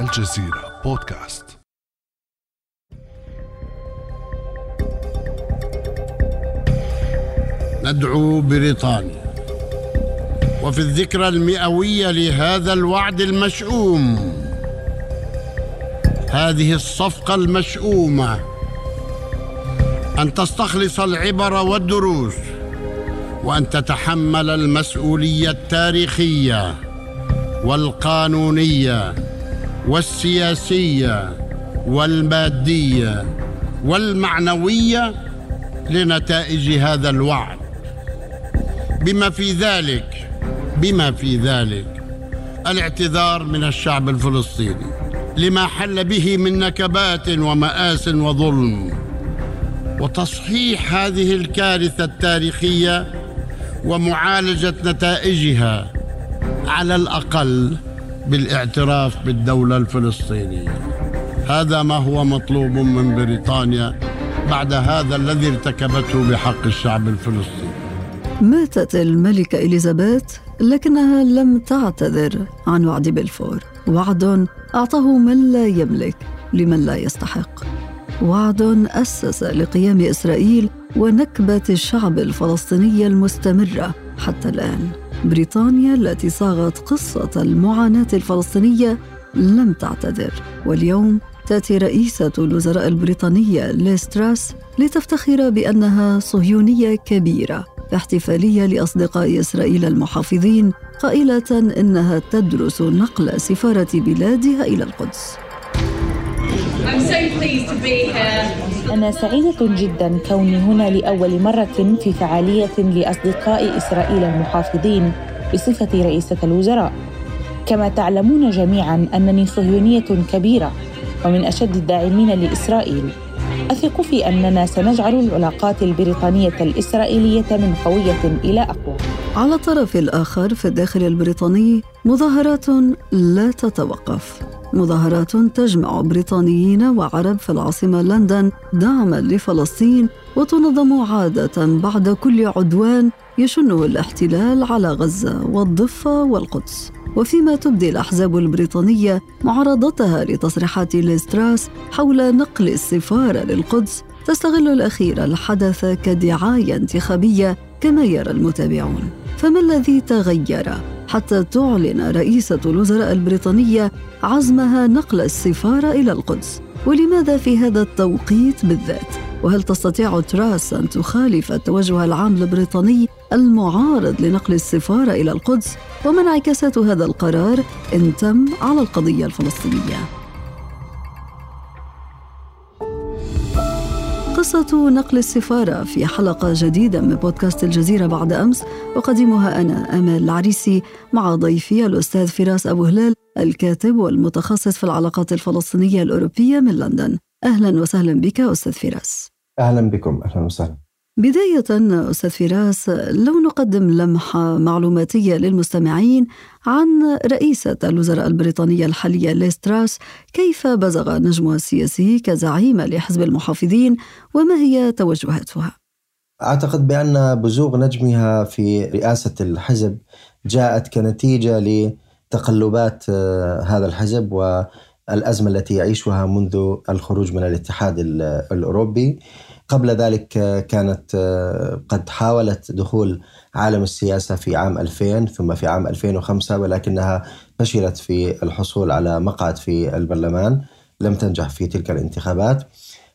الجزيرة بودكاست. ندعو بريطانيا وفي الذكرى المئوية لهذا الوعد المشؤوم. هذه الصفقة المشؤومة أن تستخلص العبر والدروس وأن تتحمل المسؤولية التاريخية والقانونية والسياسية والمادية والمعنوية لنتائج هذا الوعد. بما في ذلك بما في ذلك الاعتذار من الشعب الفلسطيني لما حل به من نكبات ومآس وظلم. وتصحيح هذه الكارثة التاريخية ومعالجة نتائجها على الأقل بالاعتراف بالدولة الفلسطينية. هذا ما هو مطلوب من بريطانيا بعد هذا الذي ارتكبته بحق الشعب الفلسطيني. ماتت الملكة إليزابيث لكنها لم تعتذر عن وعد بلفور. وعد أعطاه من لا يملك لمن لا يستحق. وعد أسس لقيام إسرائيل ونكبة الشعب الفلسطيني المستمرة حتى الآن. بريطانيا التي صاغت قصة المعاناة الفلسطينية لم تعتذر. واليوم تأتي رئيسة الوزراء البريطانية ليستراس لتفتخر بأنها صهيونية كبيرة. احتفالية لأصدقاء إسرائيل المحافظين قائلة إنها تدرس نقل سفارة بلادها إلى القدس. أنا سعيدة جدا كوني هنا لأول مرة في فعالية لأصدقاء إسرائيل المحافظين بصفة رئيسة الوزراء. كما تعلمون جميعا أنني صهيونية كبيرة ومن أشد الداعمين لإسرائيل. أثق في أننا سنجعل العلاقات البريطانية الإسرائيلية من قوية إلى أقوى. على الطرف الآخر في الداخل البريطاني مظاهرات لا تتوقف. مظاهرات تجمع بريطانيين وعرب في العاصمة لندن دعما لفلسطين وتنظم عادة بعد كل عدوان يشنه الاحتلال على غزة والضفة والقدس. وفيما تبدي الأحزاب البريطانية معارضتها لتصريحات ليستراس حول نقل السفارة للقدس تستغل الأخير الحدث كدعاية انتخابية كما يرى المتابعون. فما الذي تغير؟ حتى تعلن رئيسة الوزراء البريطانية عزمها نقل السفارة إلى القدس ولماذا في هذا التوقيت بالذات؟ وهل تستطيع تراس أن تخالف التوجه العام البريطاني المعارض لنقل السفارة إلى القدس؟ وما انعكاسات هذا القرار إن تم على القضية الفلسطينية؟ قصة نقل السفارة في حلقة جديدة من بودكاست الجزيرة بعد أمس أقدمها أنا أمال العريسي مع ضيفي الأستاذ فراس أبو هلال الكاتب والمتخصص في العلاقات الفلسطينية الأوروبية من لندن. أهلا وسهلا بك أستاذ فراس. أهلا بكم أهلا وسهلا. بداية أستاذ فراس لو نقدم لمحة معلوماتية للمستمعين عن رئيسة الوزراء البريطانية الحالية ليستراس كيف بزغ نجمها السياسي كزعيمة لحزب المحافظين وما هي توجهاتها؟ أعتقد بأن بزوغ نجمها في رئاسة الحزب جاءت كنتيجة لتقلبات آه، هذا الحزب والأزمة التي يعيشها منذ الخروج من الاتحاد الأوروبي قبل ذلك كانت آه، قد حاولت دخول عالم السياسة في عام 2000 ثم في عام 2005 ولكنها فشلت في الحصول على مقعد في البرلمان لم تنجح في تلك الانتخابات.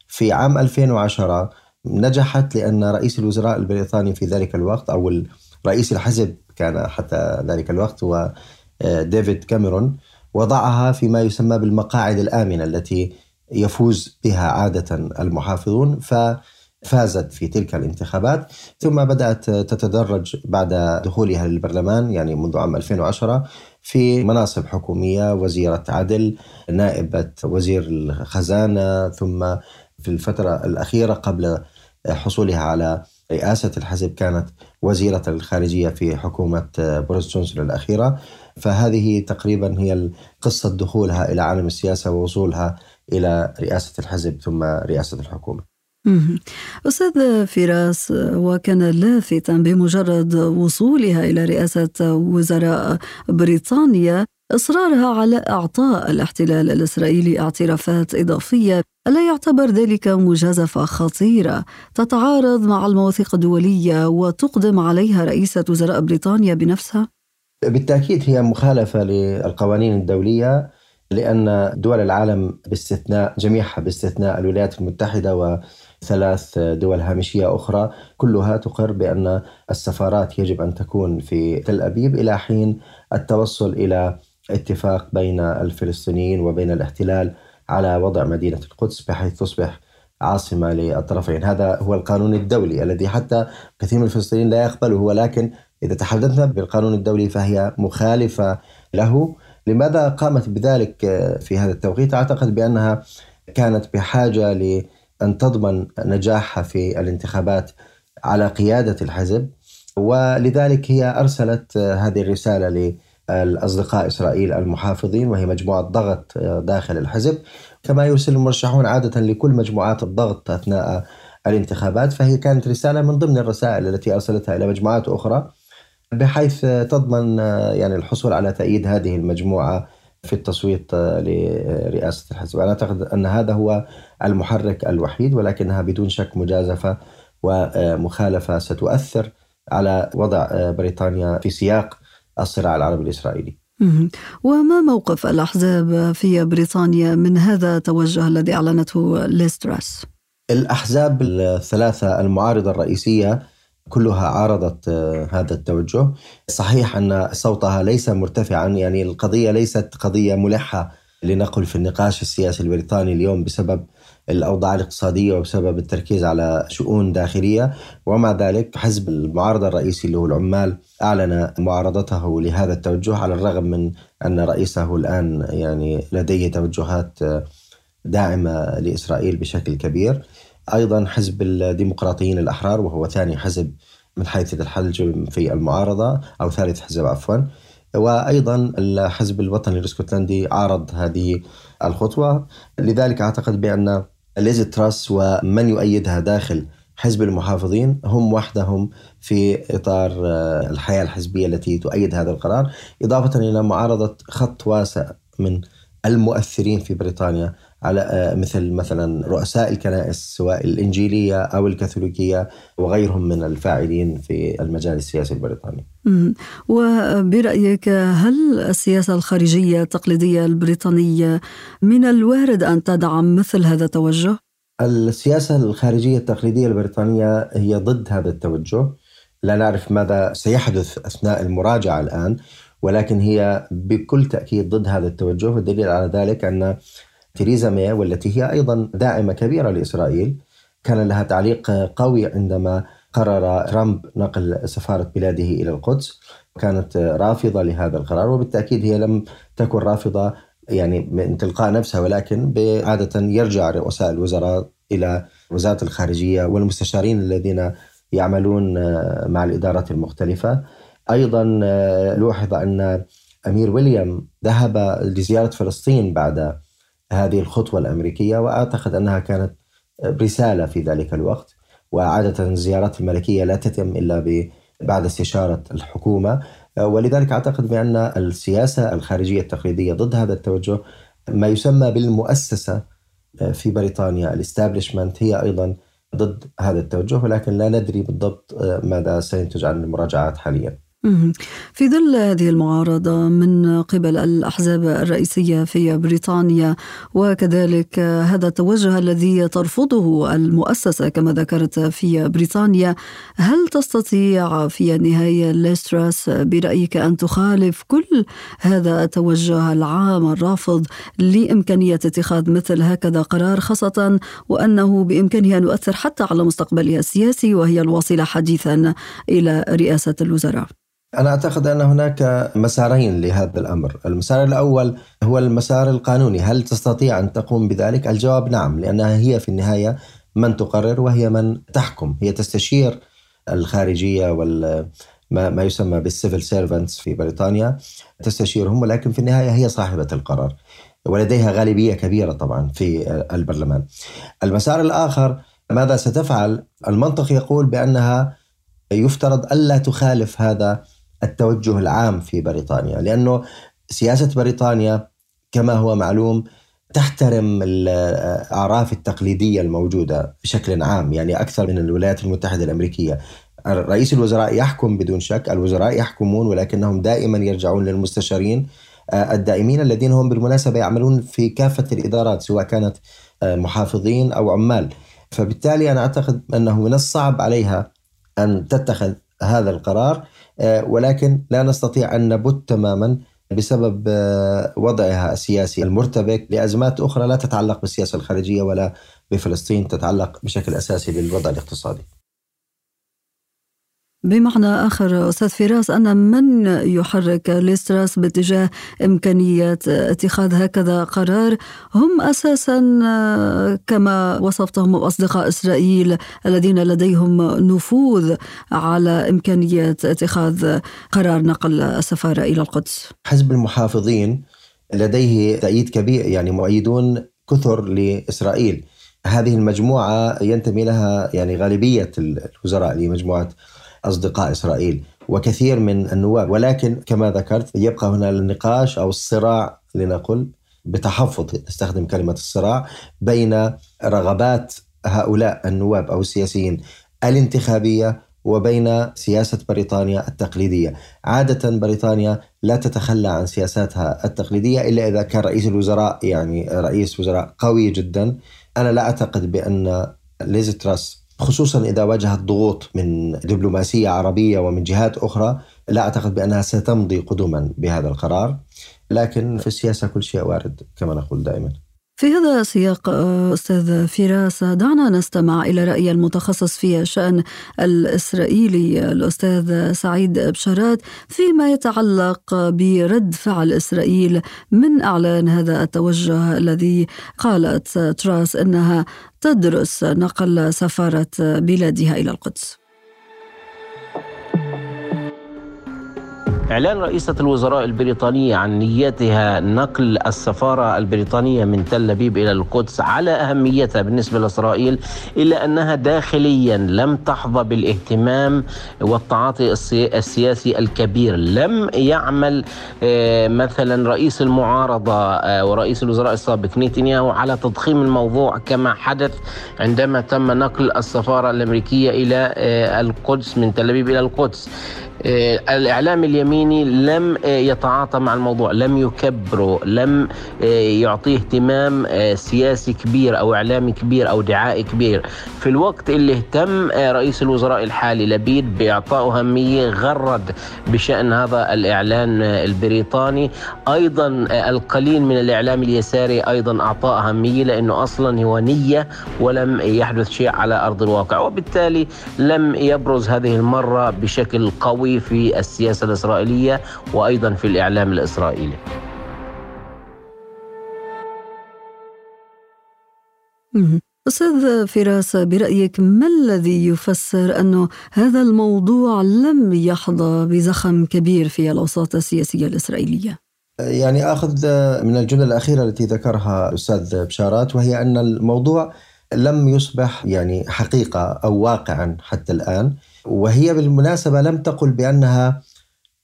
في عام 2010 نجحت لأن رئيس الوزراء البريطاني في ذلك الوقت أو رئيس الحزب كان حتى ذلك الوقت هو آه، ديفيد كاميرون وضعها فيما يسمى بالمقاعد الآمنة التي يفوز بها عادة المحافظون ففازت في تلك الانتخابات. ثم بدأت تتدرج بعد دخولها للبرلمان يعني منذ عام 2010 في مناصب حكومية وزيرة عدل نائبة وزير الخزانة ثم في الفترة الأخيرة قبل حصولها على رئاسة الحزب كانت وزيرة الخارجية في حكومة بوريس جونسون الأخيرة. فهذه تقريبا هي قصة دخولها إلى عالم السياسة ووصولها إلى رئاسة الحزب ثم رئاسة الحكومة. أستاذ فراس وكان لافتا بمجرد وصولها إلى رئاسة وزراء بريطانيا إصرارها على إعطاء الاحتلال الإسرائيلي اعترافات إضافية ألا يعتبر ذلك مجازفة خطيرة؟ تتعارض مع المواثيق الدولية وتقدم عليها رئيسة وزراء بريطانيا بنفسها؟ بالتأكيد هي مخالفة للقوانين الدولية لأن دول العالم باستثناء جميعها باستثناء الولايات المتحدة وثلاث دول هامشية أخرى كلها تقر بأن السفارات يجب أن تكون في تل أبيب إلى حين التوصل إلى اتفاق بين الفلسطينيين وبين الاحتلال على وضع مدينة القدس بحيث تصبح عاصمة للطرفين. هذا هو القانون الدولي الذي حتى كثير من الفلسطينيين لا يقبله ولكن إذا تحدثنا بالقانون الدولي فهي مخالفة له. لماذا قامت بذلك في هذا التوقيت؟ أعتقد بأنها كانت بحاجة لأن تضمن نجاحها في الانتخابات على قيادة الحزب ولذلك هي أرسلت هذه الرسالة للأصدقاء إسرائيل المحافظين وهي مجموعة ضغط داخل الحزب. كما يرسل المرشحون عادة لكل مجموعات الضغط أثناء الانتخابات فهي كانت رسالة من ضمن الرسائل التي أرسلتها إلى مجموعات أخرى. بحيث تضمن يعني الحصول على تأييد هذه المجموعة في التصويت لرئاسة الحزب. أنا أعتقد أن هذا هو المحرك الوحيد ولكنها بدون شك مجازفة ومخالفة ستؤثر على وضع بريطانيا في سياق الصراع العربي الإسرائيلي. وما موقف الأحزاب في بريطانيا من هذا التوجه الذي أعلنته ليستراس؟ الأحزاب الثلاثة المعارضة الرئيسية كلها عارضت آه، هذا التوجه. صحيح أن صوتها ليس مرتفعا يعني القضية ليست قضية ملحة لنقل في النقاش السياسي البريطاني اليوم بسبب الأوضاع الاقتصادية وبسبب التركيز على شؤون داخلية. ومع ذلك حزب المعارضة الرئيسي اللي هو العمال أعلن معارضته لهذا التوجه على الرغم من أن رئيسه الآن يعني لديه توجهات آه، داعمة لإسرائيل بشكل كبير. أيضا حزب الديمقراطيين الأحرار وهو ثاني حزب من حيث الحجم في المعارضة أو ثالث حزب عفوا. وأيضا الحزب الوطني الإسكتلندي عارض هذه الخطوة. لذلك أعتقد بأن ليز تراس ومن يؤيدها داخل حزب المحافظين هم وحدهم في إطار الحياة الحزبية التي تؤيد هذا القرار إضافة إلى معارضة خط واسع من المؤثرين في بريطانيا على آه، مثل مثلا رؤساء الكنائس سواء الإنجيلية أو الكاثوليكية وغيرهم من الفاعلين في المجال السياسي البريطاني. وبرأيك هل السياسة الخارجية التقليدية البريطانية من الوارد أن تدعم مثل هذا التوجه؟ السياسة الخارجية التقليدية البريطانية هي ضد هذا التوجه. لا نعرف ماذا سيحدث أثناء المراجعة الآن ولكن هي بكل تأكيد ضد هذا التوجه. والدليل على ذلك أن تيريزا ماي والتي هي أيضا داعمة كبيرة لإسرائيل. كان لها تعليق قوي عندما قرر ترامب نقل سفارة بلاده إلى القدس. كانت رافضة لهذا القرار وبالتأكيد هي لم تكن رافضة يعني من تلقاء نفسها ولكن عادة يرجع رؤساء الوزراء إلى وزارة الخارجية والمستشارين الذين يعملون مع الإدارات المختلفة. أيضا لوحظ أن أمير ويليام ذهب لزيارة فلسطين بعد هذه الخطوة الأمريكية وأعتقد أنها كانت رسالة في ذلك الوقت. وعادة الزيارات الملكية لا تتم إلا بعد استشارة الحكومة. ولذلك أعتقد بأن السياسة الخارجية التقليدية ضد هذا التوجه ما يسمى بالمؤسسة في بريطانيا الإستابليشمنت هي أيضا ضد هذا التوجه. ولكن لا ندري بالضبط ماذا سينتج عن المراجعات حاليا. في ظل هذه المعارضة من قبل الأحزاب الرئيسية في بريطانيا وكذلك هذا التوجه الذي ترفضه المؤسسة كما ذكرت في بريطانيا هل تستطيع في النهاية ليستراس برأيك أن تخالف كل هذا التوجه العام الرافض لإمكانية اتخاذ مثل هكذا قرار خاصة وأنه بإمكانها أن يؤثر حتى على مستقبلها السياسي وهي الواصلة حديثا إلى رئاسة الوزراء؟ أنا أعتقد أن هناك مسارين لهذا الأمر. المسار الأول هو المسار القانوني. هل تستطيع أن تقوم بذلك؟ الجواب نعم لأنها هي في النهاية من تقرر وهي من تحكم. هي تستشير الخارجية وال ما يسمى بال civil servants في بريطانيا تستشيرهم ولكن في النهاية هي صاحبة القرار. ولديها غالبية كبيرة طبعا في البرلمان. المسار الآخر ماذا ستفعل؟ المنطق يقول بأنها يفترض ألا تخالف هذا التوجه العام في بريطانيا لأنه سياسة بريطانيا كما هو معلوم تحترم الأعراف التقليدية الموجودة بشكل عام يعني أكثر من الولايات المتحدة الأمريكية. رئيس الوزراء يحكم بدون شك الوزراء يحكمون ولكنهم دائما يرجعون للمستشارين آه، الدائمين الذين هم بالمناسبة يعملون في كافة الإدارات سواء كانت آه، محافظين أو عمال. فبالتالي أنا أعتقد أنه من الصعب عليها أن تتخذ هذا القرار. ولكن لا نستطيع أن نبت تماما بسبب وضعها السياسي المرتبك لأزمات أخرى لا تتعلق بالسياسة الخارجية ولا بفلسطين تتعلق بشكل أساسي بالوضع الاقتصادي. بمعنى آخر أستاذ فراس أن من يحرك ليستراس باتجاه إمكانية اتخاذ هكذا قرار؟ هم أساسا كما وصفتهم أصدقاء إسرائيل الذين لديهم نفوذ على إمكانية اتخاذ قرار نقل السفارة إلى القدس. حزب المحافظين لديه تأييد كبير يعني مؤيدون كثر لإسرائيل. هذه المجموعة ينتمي لها يعني غالبية الوزراء لمجموعة أصدقاء إسرائيل وكثير من النواب. ولكن كما ذكرت يبقى هنا النقاش أو الصراع لنقل بتحفظ استخدم كلمة الصراع بين رغبات هؤلاء النواب أو السياسيين الانتخابية وبين سياسة بريطانيا التقليدية. عادة بريطانيا لا تتخلى عن سياساتها التقليدية إلا إذا كان رئيس الوزراء يعني رئيس وزراء قوي جدا. أنا لا أعتقد بأن ليز تراس خصوصا إذا واجهت ضغوط من دبلوماسية عربية ومن جهات أخرى لا أعتقد بأنها ستمضي قدما بهذا القرار لكن في السياسة كل شيء وارد كما نقول دائما. في هذا السياق أستاذ فراس دعنا نستمع إلى رأي المتخصص في الشان الإسرائيلي الأستاذ سعيد بشارات فيما يتعلق برد فعل إسرائيل من إعلان هذا التوجه الذي قالت تراس إنها تدرس نقل سفارة بلادها إلى القدس. إعلان رئيسة الوزراء البريطانية عن نيتها نقل السفارة البريطانية من تل أبيب إلى القدس على أهميتها بالنسبة لإسرائيل إلا أنها داخليا لم تحظى بالاهتمام والتعاطي السياسي الكبير. لم يعمل آه، مثلا رئيس المعارضة آه، ورئيس الوزراء السابق نتنياهو على تضخيم الموضوع كما حدث عندما تم نقل السفارة الأمريكية إلى آه، القدس من تل أبيب إلى القدس. آه، الإعلام اليميني لم آه، يتعاطى مع الموضوع لم يكبره لم آه، يعطيه اهتمام سياسي كبير أو إعلامي كبير أو دعائي كبير. في الوقت اللي اهتم رئيس الوزراء الحالي لبيد بإعطائه أهمية غرد بشأن هذا الإعلان البريطاني. أيضا القليل من الإعلام اليساري أيضا أعطاه أهمية لأنه أصلا هو نية ولم يحدث شيء على أرض الواقع وبالتالي لم يبرز هذه المرة بشكل قوي قوي في السياسة الإسرائيلية وأيضا في الإعلام الإسرائيلي. أستاذ فراس برأيك ما الذي يفسر أن هذا الموضوع لم يحظى بزخم كبير في الأوساط السياسية الإسرائيلية؟ يعني أخذ من الجملة الأخيرة التي ذكرها الأستاذ بشارات وهي أن الموضوع لم يصبح يعني حقيقة أو واقعا حتى الآن. وهي بالمناسبة لم تقل بأنها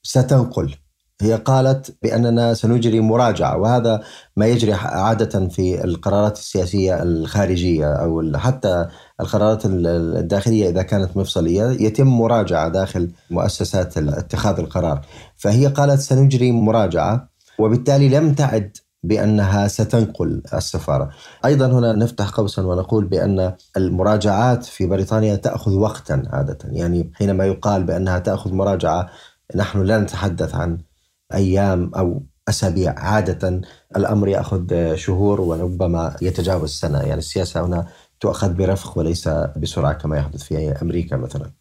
ستنقل. هي قالت بأننا سنجري مراجعة وهذا ما يجري عادة في القرارات السياسية الخارجية أو حتى القرارات الداخلية إذا كانت مفصلية. يتم مراجعة داخل مؤسسات اتخاذ القرار. فهي قالت سنجري مراجعة وبالتالي لم تعد بأنها ستنقل السفارة. أيضا هنا نفتح قوسا ونقول بأن المراجعات في بريطانيا تأخذ وقتا عادة، يعني حينما يقال بأنها تأخذ مراجعة نحن لا نتحدث عن أيام أو أسابيع، عادة الأمر يأخذ شهور وربما يتجاوز سنة، يعني السياسة هنا تؤخذ برفق وليس بسرعة كما يحدث في أمريكا مثلا.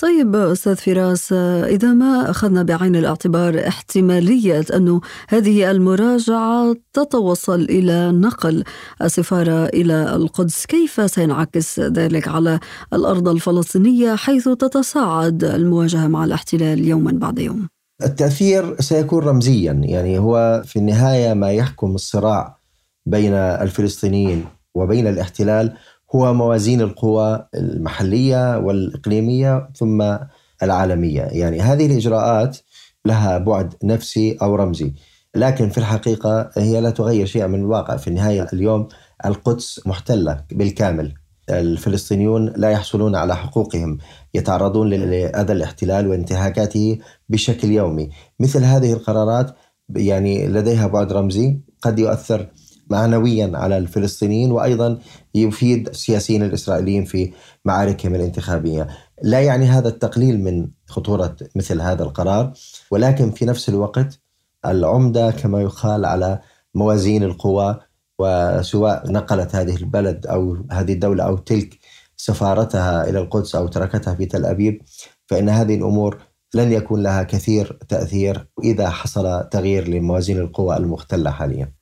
طيب أستاذ فراس إذا ما أخذنا بعين الاعتبار احتمالية انه هذه المراجعة تتوصل إلى نقل السفارة إلى القدس كيف سينعكس ذلك على الأرض الفلسطينية حيث تتصاعد المواجهة مع الاحتلال يوما بعد يوم؟ التأثير سيكون رمزيا يعني هو في النهاية ما يحكم الصراع بين الفلسطينيين وبين الاحتلال هو موازين القوى المحلية والإقليمية ثم العالمية، يعني هذه الإجراءات لها بعد نفسي أو رمزي. لكن في الحقيقة هي لا تغير شيئا من الواقع. في النهاية اليوم القدس محتلة بالكامل. الفلسطينيون لا يحصلون على حقوقهم. يتعرضون لأذى الاحتلال وانتهاكاته بشكل يومي. مثل هذه القرارات يعني لديها بعد رمزي قد يؤثر معنويا على الفلسطينيين وأيضا يفيد السياسيين الإسرائيليين في معاركهم الانتخابية. لا يعني هذا التقليل من خطورة مثل هذا القرار ولكن في نفس الوقت العمدة كما يقال على موازين القوى وسواء نقلت هذه البلد أو هذه الدولة أو تلك سفارتها إلى القدس أو تركتها في تل أبيب فإن هذه الأمور لن يكون لها كثير تأثير إذا حصل تغيير لموازين القوى المختلة حاليا.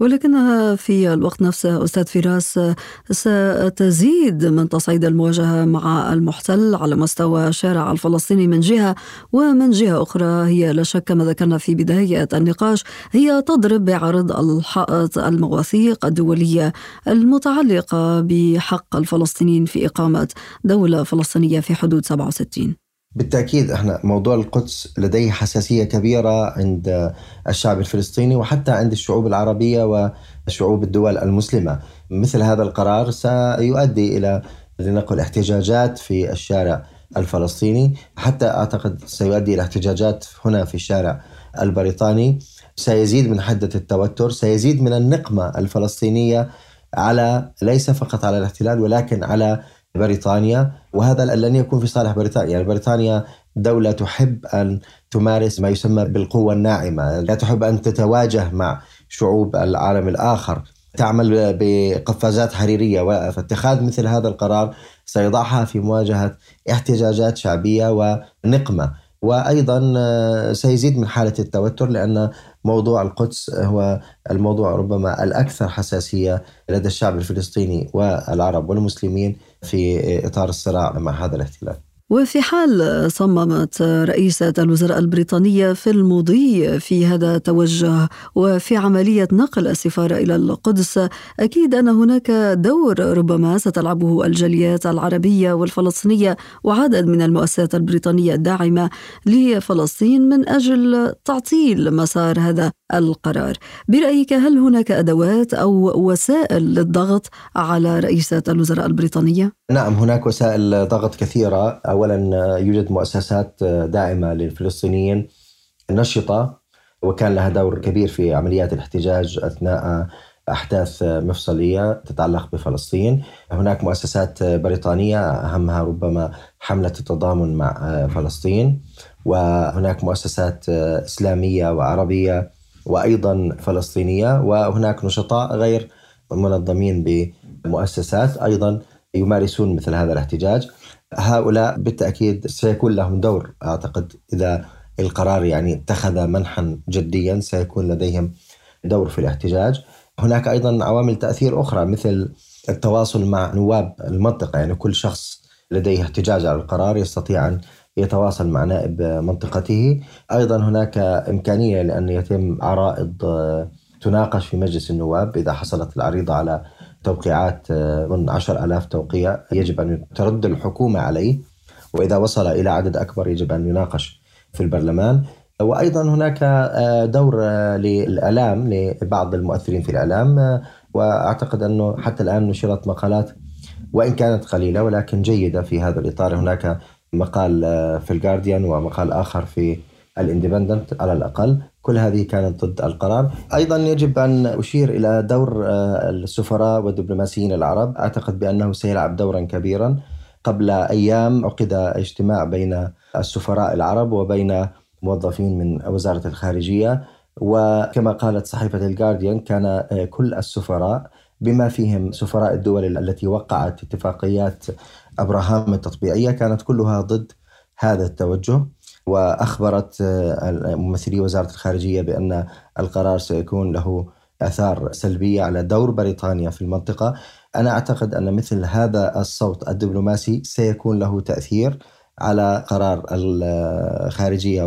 ولكنها في الوقت نفسه أستاذ فراس ستزيد من تصعيد المواجهة مع المحتل على مستوى الشارع الفلسطيني من جهة ومن جهة أخرى. هي لا شك كما ذكرنا في بداية النقاش هي تضرب بعرض الحائط المواثيق الدولية المتعلقة بحق الفلسطينيين في إقامة دولة فلسطينية في حدود 67 بالتأكيد إحنا موضوع القدس لديه حساسية كبيرة عند الشعب الفلسطيني وحتى عند الشعوب العربية وشعوب الدول المسلمة. مثل هذا القرار سيؤدي إلى لنقل احتجاجات في الشارع الفلسطيني حتى أعتقد سيؤدي إلى احتجاجات هنا في الشارع البريطاني سيزيد من حدة التوتر، سيزيد من النقمة الفلسطينية على ليس فقط على الاحتلال ولكن على بريطانيا وهذا لن يكون في صالح بريطانيا. يعني بريطانيا دولة تحب أن تمارس ما يسمى بالقوة الناعمة. لا تحب أن تتواجه مع شعوب العالم الآخر. تعمل بقفازات حريرية فاتخاذ مثل هذا القرار سيضعها في مواجهة احتجاجات شعبية ونقمة. وأيضا آه، سيزيد من حالة التوتر لأن موضوع القدس هو الموضوع ربما الأكثر حساسية لدى الشعب الفلسطيني والعرب والمسلمين في إطار الصراع مع هذا الاحتلال. وفي حال صممت رئيسة الوزراء البريطانية في المضي في هذا التوجه وفي عملية نقل السفارة إلى القدس أكيد أن هناك دور ربما ستلعبه الجاليات العربية والفلسطينية وعدد من المؤسسات البريطانية الداعمة لفلسطين من أجل تعطيل مسار هذا القرار برأيك هل هناك أدوات أو وسائل للضغط على رئيسة الوزراء البريطانية؟ نعم هناك وسائل ضغط كثيرة أولا يوجد مؤسسات داعمة للفلسطينيين. نشطة وكان لها دور كبير في عمليات الاحتجاج أثناء أحداث مفصلية تتعلق بفلسطين. هناك مؤسسات بريطانية أهمها ربما حملة التضامن مع فلسطين. وهناك مؤسسات إسلامية وعربية وأيضا فلسطينية. وهناك نشطاء غير منظمين بمؤسسات أيضا يمارسون مثل هذا الاحتجاج. هؤلاء بالتأكيد سيكون لهم دور. أعتقد إذا القرار يعني اتخذ منحا جديا سيكون لديهم دور في الاحتجاج. هناك أيضا عوامل تأثير أخرى مثل التواصل مع نواب المنطقة. يعني كل شخص لديه احتجاج على القرار يستطيع أن يتواصل مع نائب منطقته. أيضا هناك إمكانية لأن يتم عرائض تناقش في مجلس النواب إذا حصلت العريضة على توقيعات آه، من عشر ألاف توقيع يجب أن ترد الحكومة عليه وإذا وصل إلى عدد أكبر يجب أن يناقش في البرلمان. وأيضا هناك آه، دور للإعلام لبعض المؤثرين في الإعلام وأعتقد أنه حتى الآن نشرت مقالات وإن كانت قليلة ولكن جيدة في هذا الإطار. هناك مقال آه، في الجارديان ومقال آخر في الإندبندنت على الأقل. كل هذه كانت ضد القرار. أيضا يجب أن أشير إلى دور آه، السفراء والدبلوماسيين العرب. أعتقد بأنه سيلعب دورا كبيرا. قبل أيام عقد اجتماع بين السفراء العرب وبين موظفين من وزارة الخارجية. وكما قالت صحيفة الجارديان كان آه، كل السفراء بما فيهم سفراء الدول التي وقعت اتفاقيات أبراهام التطبيعية كانت كلها ضد هذا التوجه. وأخبرت آه، ممثلي وزارة الخارجية بأن القرار سيكون له آثار سلبية على دور بريطانيا في المنطقة. أنا أعتقد أن مثل هذا الصوت الدبلوماسي سيكون له تأثير على قرار الخارجية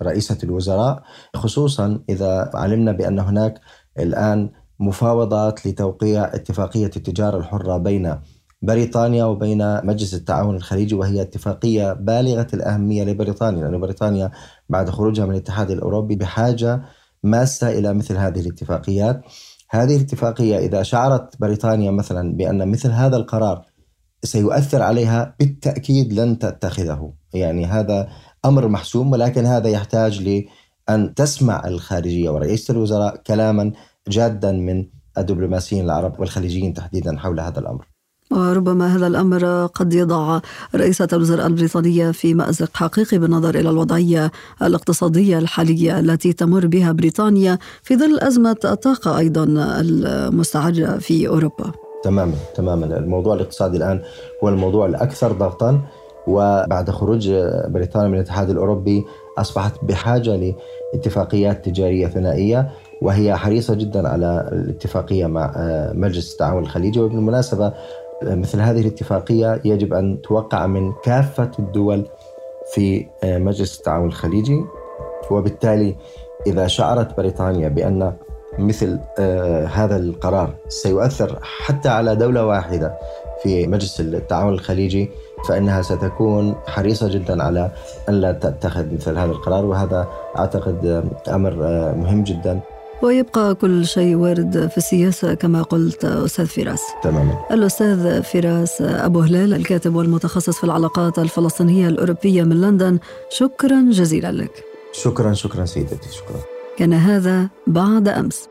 ورئيسة الوزراء خصوصا إذا علمنا بأن هناك الآن مفاوضات لتوقيع اتفاقية التجارة الحرة بين بريطانيا وبين مجلس التعاون الخليجي وهي اتفاقية بالغة الأهمية لبريطانيا لأن بريطانيا بعد خروجها من الاتحاد الأوروبي بحاجة ماسة إلى مثل هذه الاتفاقيات. هذه الاتفاقية إذا شعرت بريطانيا مثلا بأن مثل هذا القرار سيؤثر عليها بالتأكيد لن تتخذه. يعني هذا أمر محسوم ولكن هذا يحتاج لأن تسمع الخارجية ورئيسة الوزراء كلاما جادا من الدبلوماسيين العرب والخليجيين تحديدا حول هذا الأمر. وربما هذا الأمر قد يضع رئيسة الوزراء البريطانية في مأزق حقيقي بالنظر إلى الوضعية الاقتصادية الحالية التي تمر بها بريطانيا في ظل أزمة الطاقة أيضا المستعجله في أوروبا. تماما تماما الموضوع الاقتصادي الآن هو الموضوع الأكثر ضغطا وبعد خروج بريطانيا من الاتحاد الأوروبي أصبحت بحاجة لاتفاقيات تجارية ثنائية وهي حريصة جدا على الاتفاقية مع مجلس التعاون الخليجي وبالمناسبة مثل هذه الاتفاقية يجب أن توقع من كافة الدول في مجلس التعاون الخليجي. وبالتالي إذا شعرت بريطانيا بأن مثل آه هذا القرار سيؤثر حتى على دولة واحدة في مجلس التعاون الخليجي فإنها ستكون حريصة جدا على أن لا تتخذ مثل هذا القرار. وهذا أعتقد أمر آه مهم جدا. ويبقى كل شيء وارد في السياسة كما قلت أستاذ فراس. تماما. الأستاذ فراس أبو هلال الكاتب والمتخصص في العلاقات الفلسطينية الأوروبية من لندن شكرا جزيلا لك. شكرا شكرا سيدتي شكرا. كان هذا بعد أمس.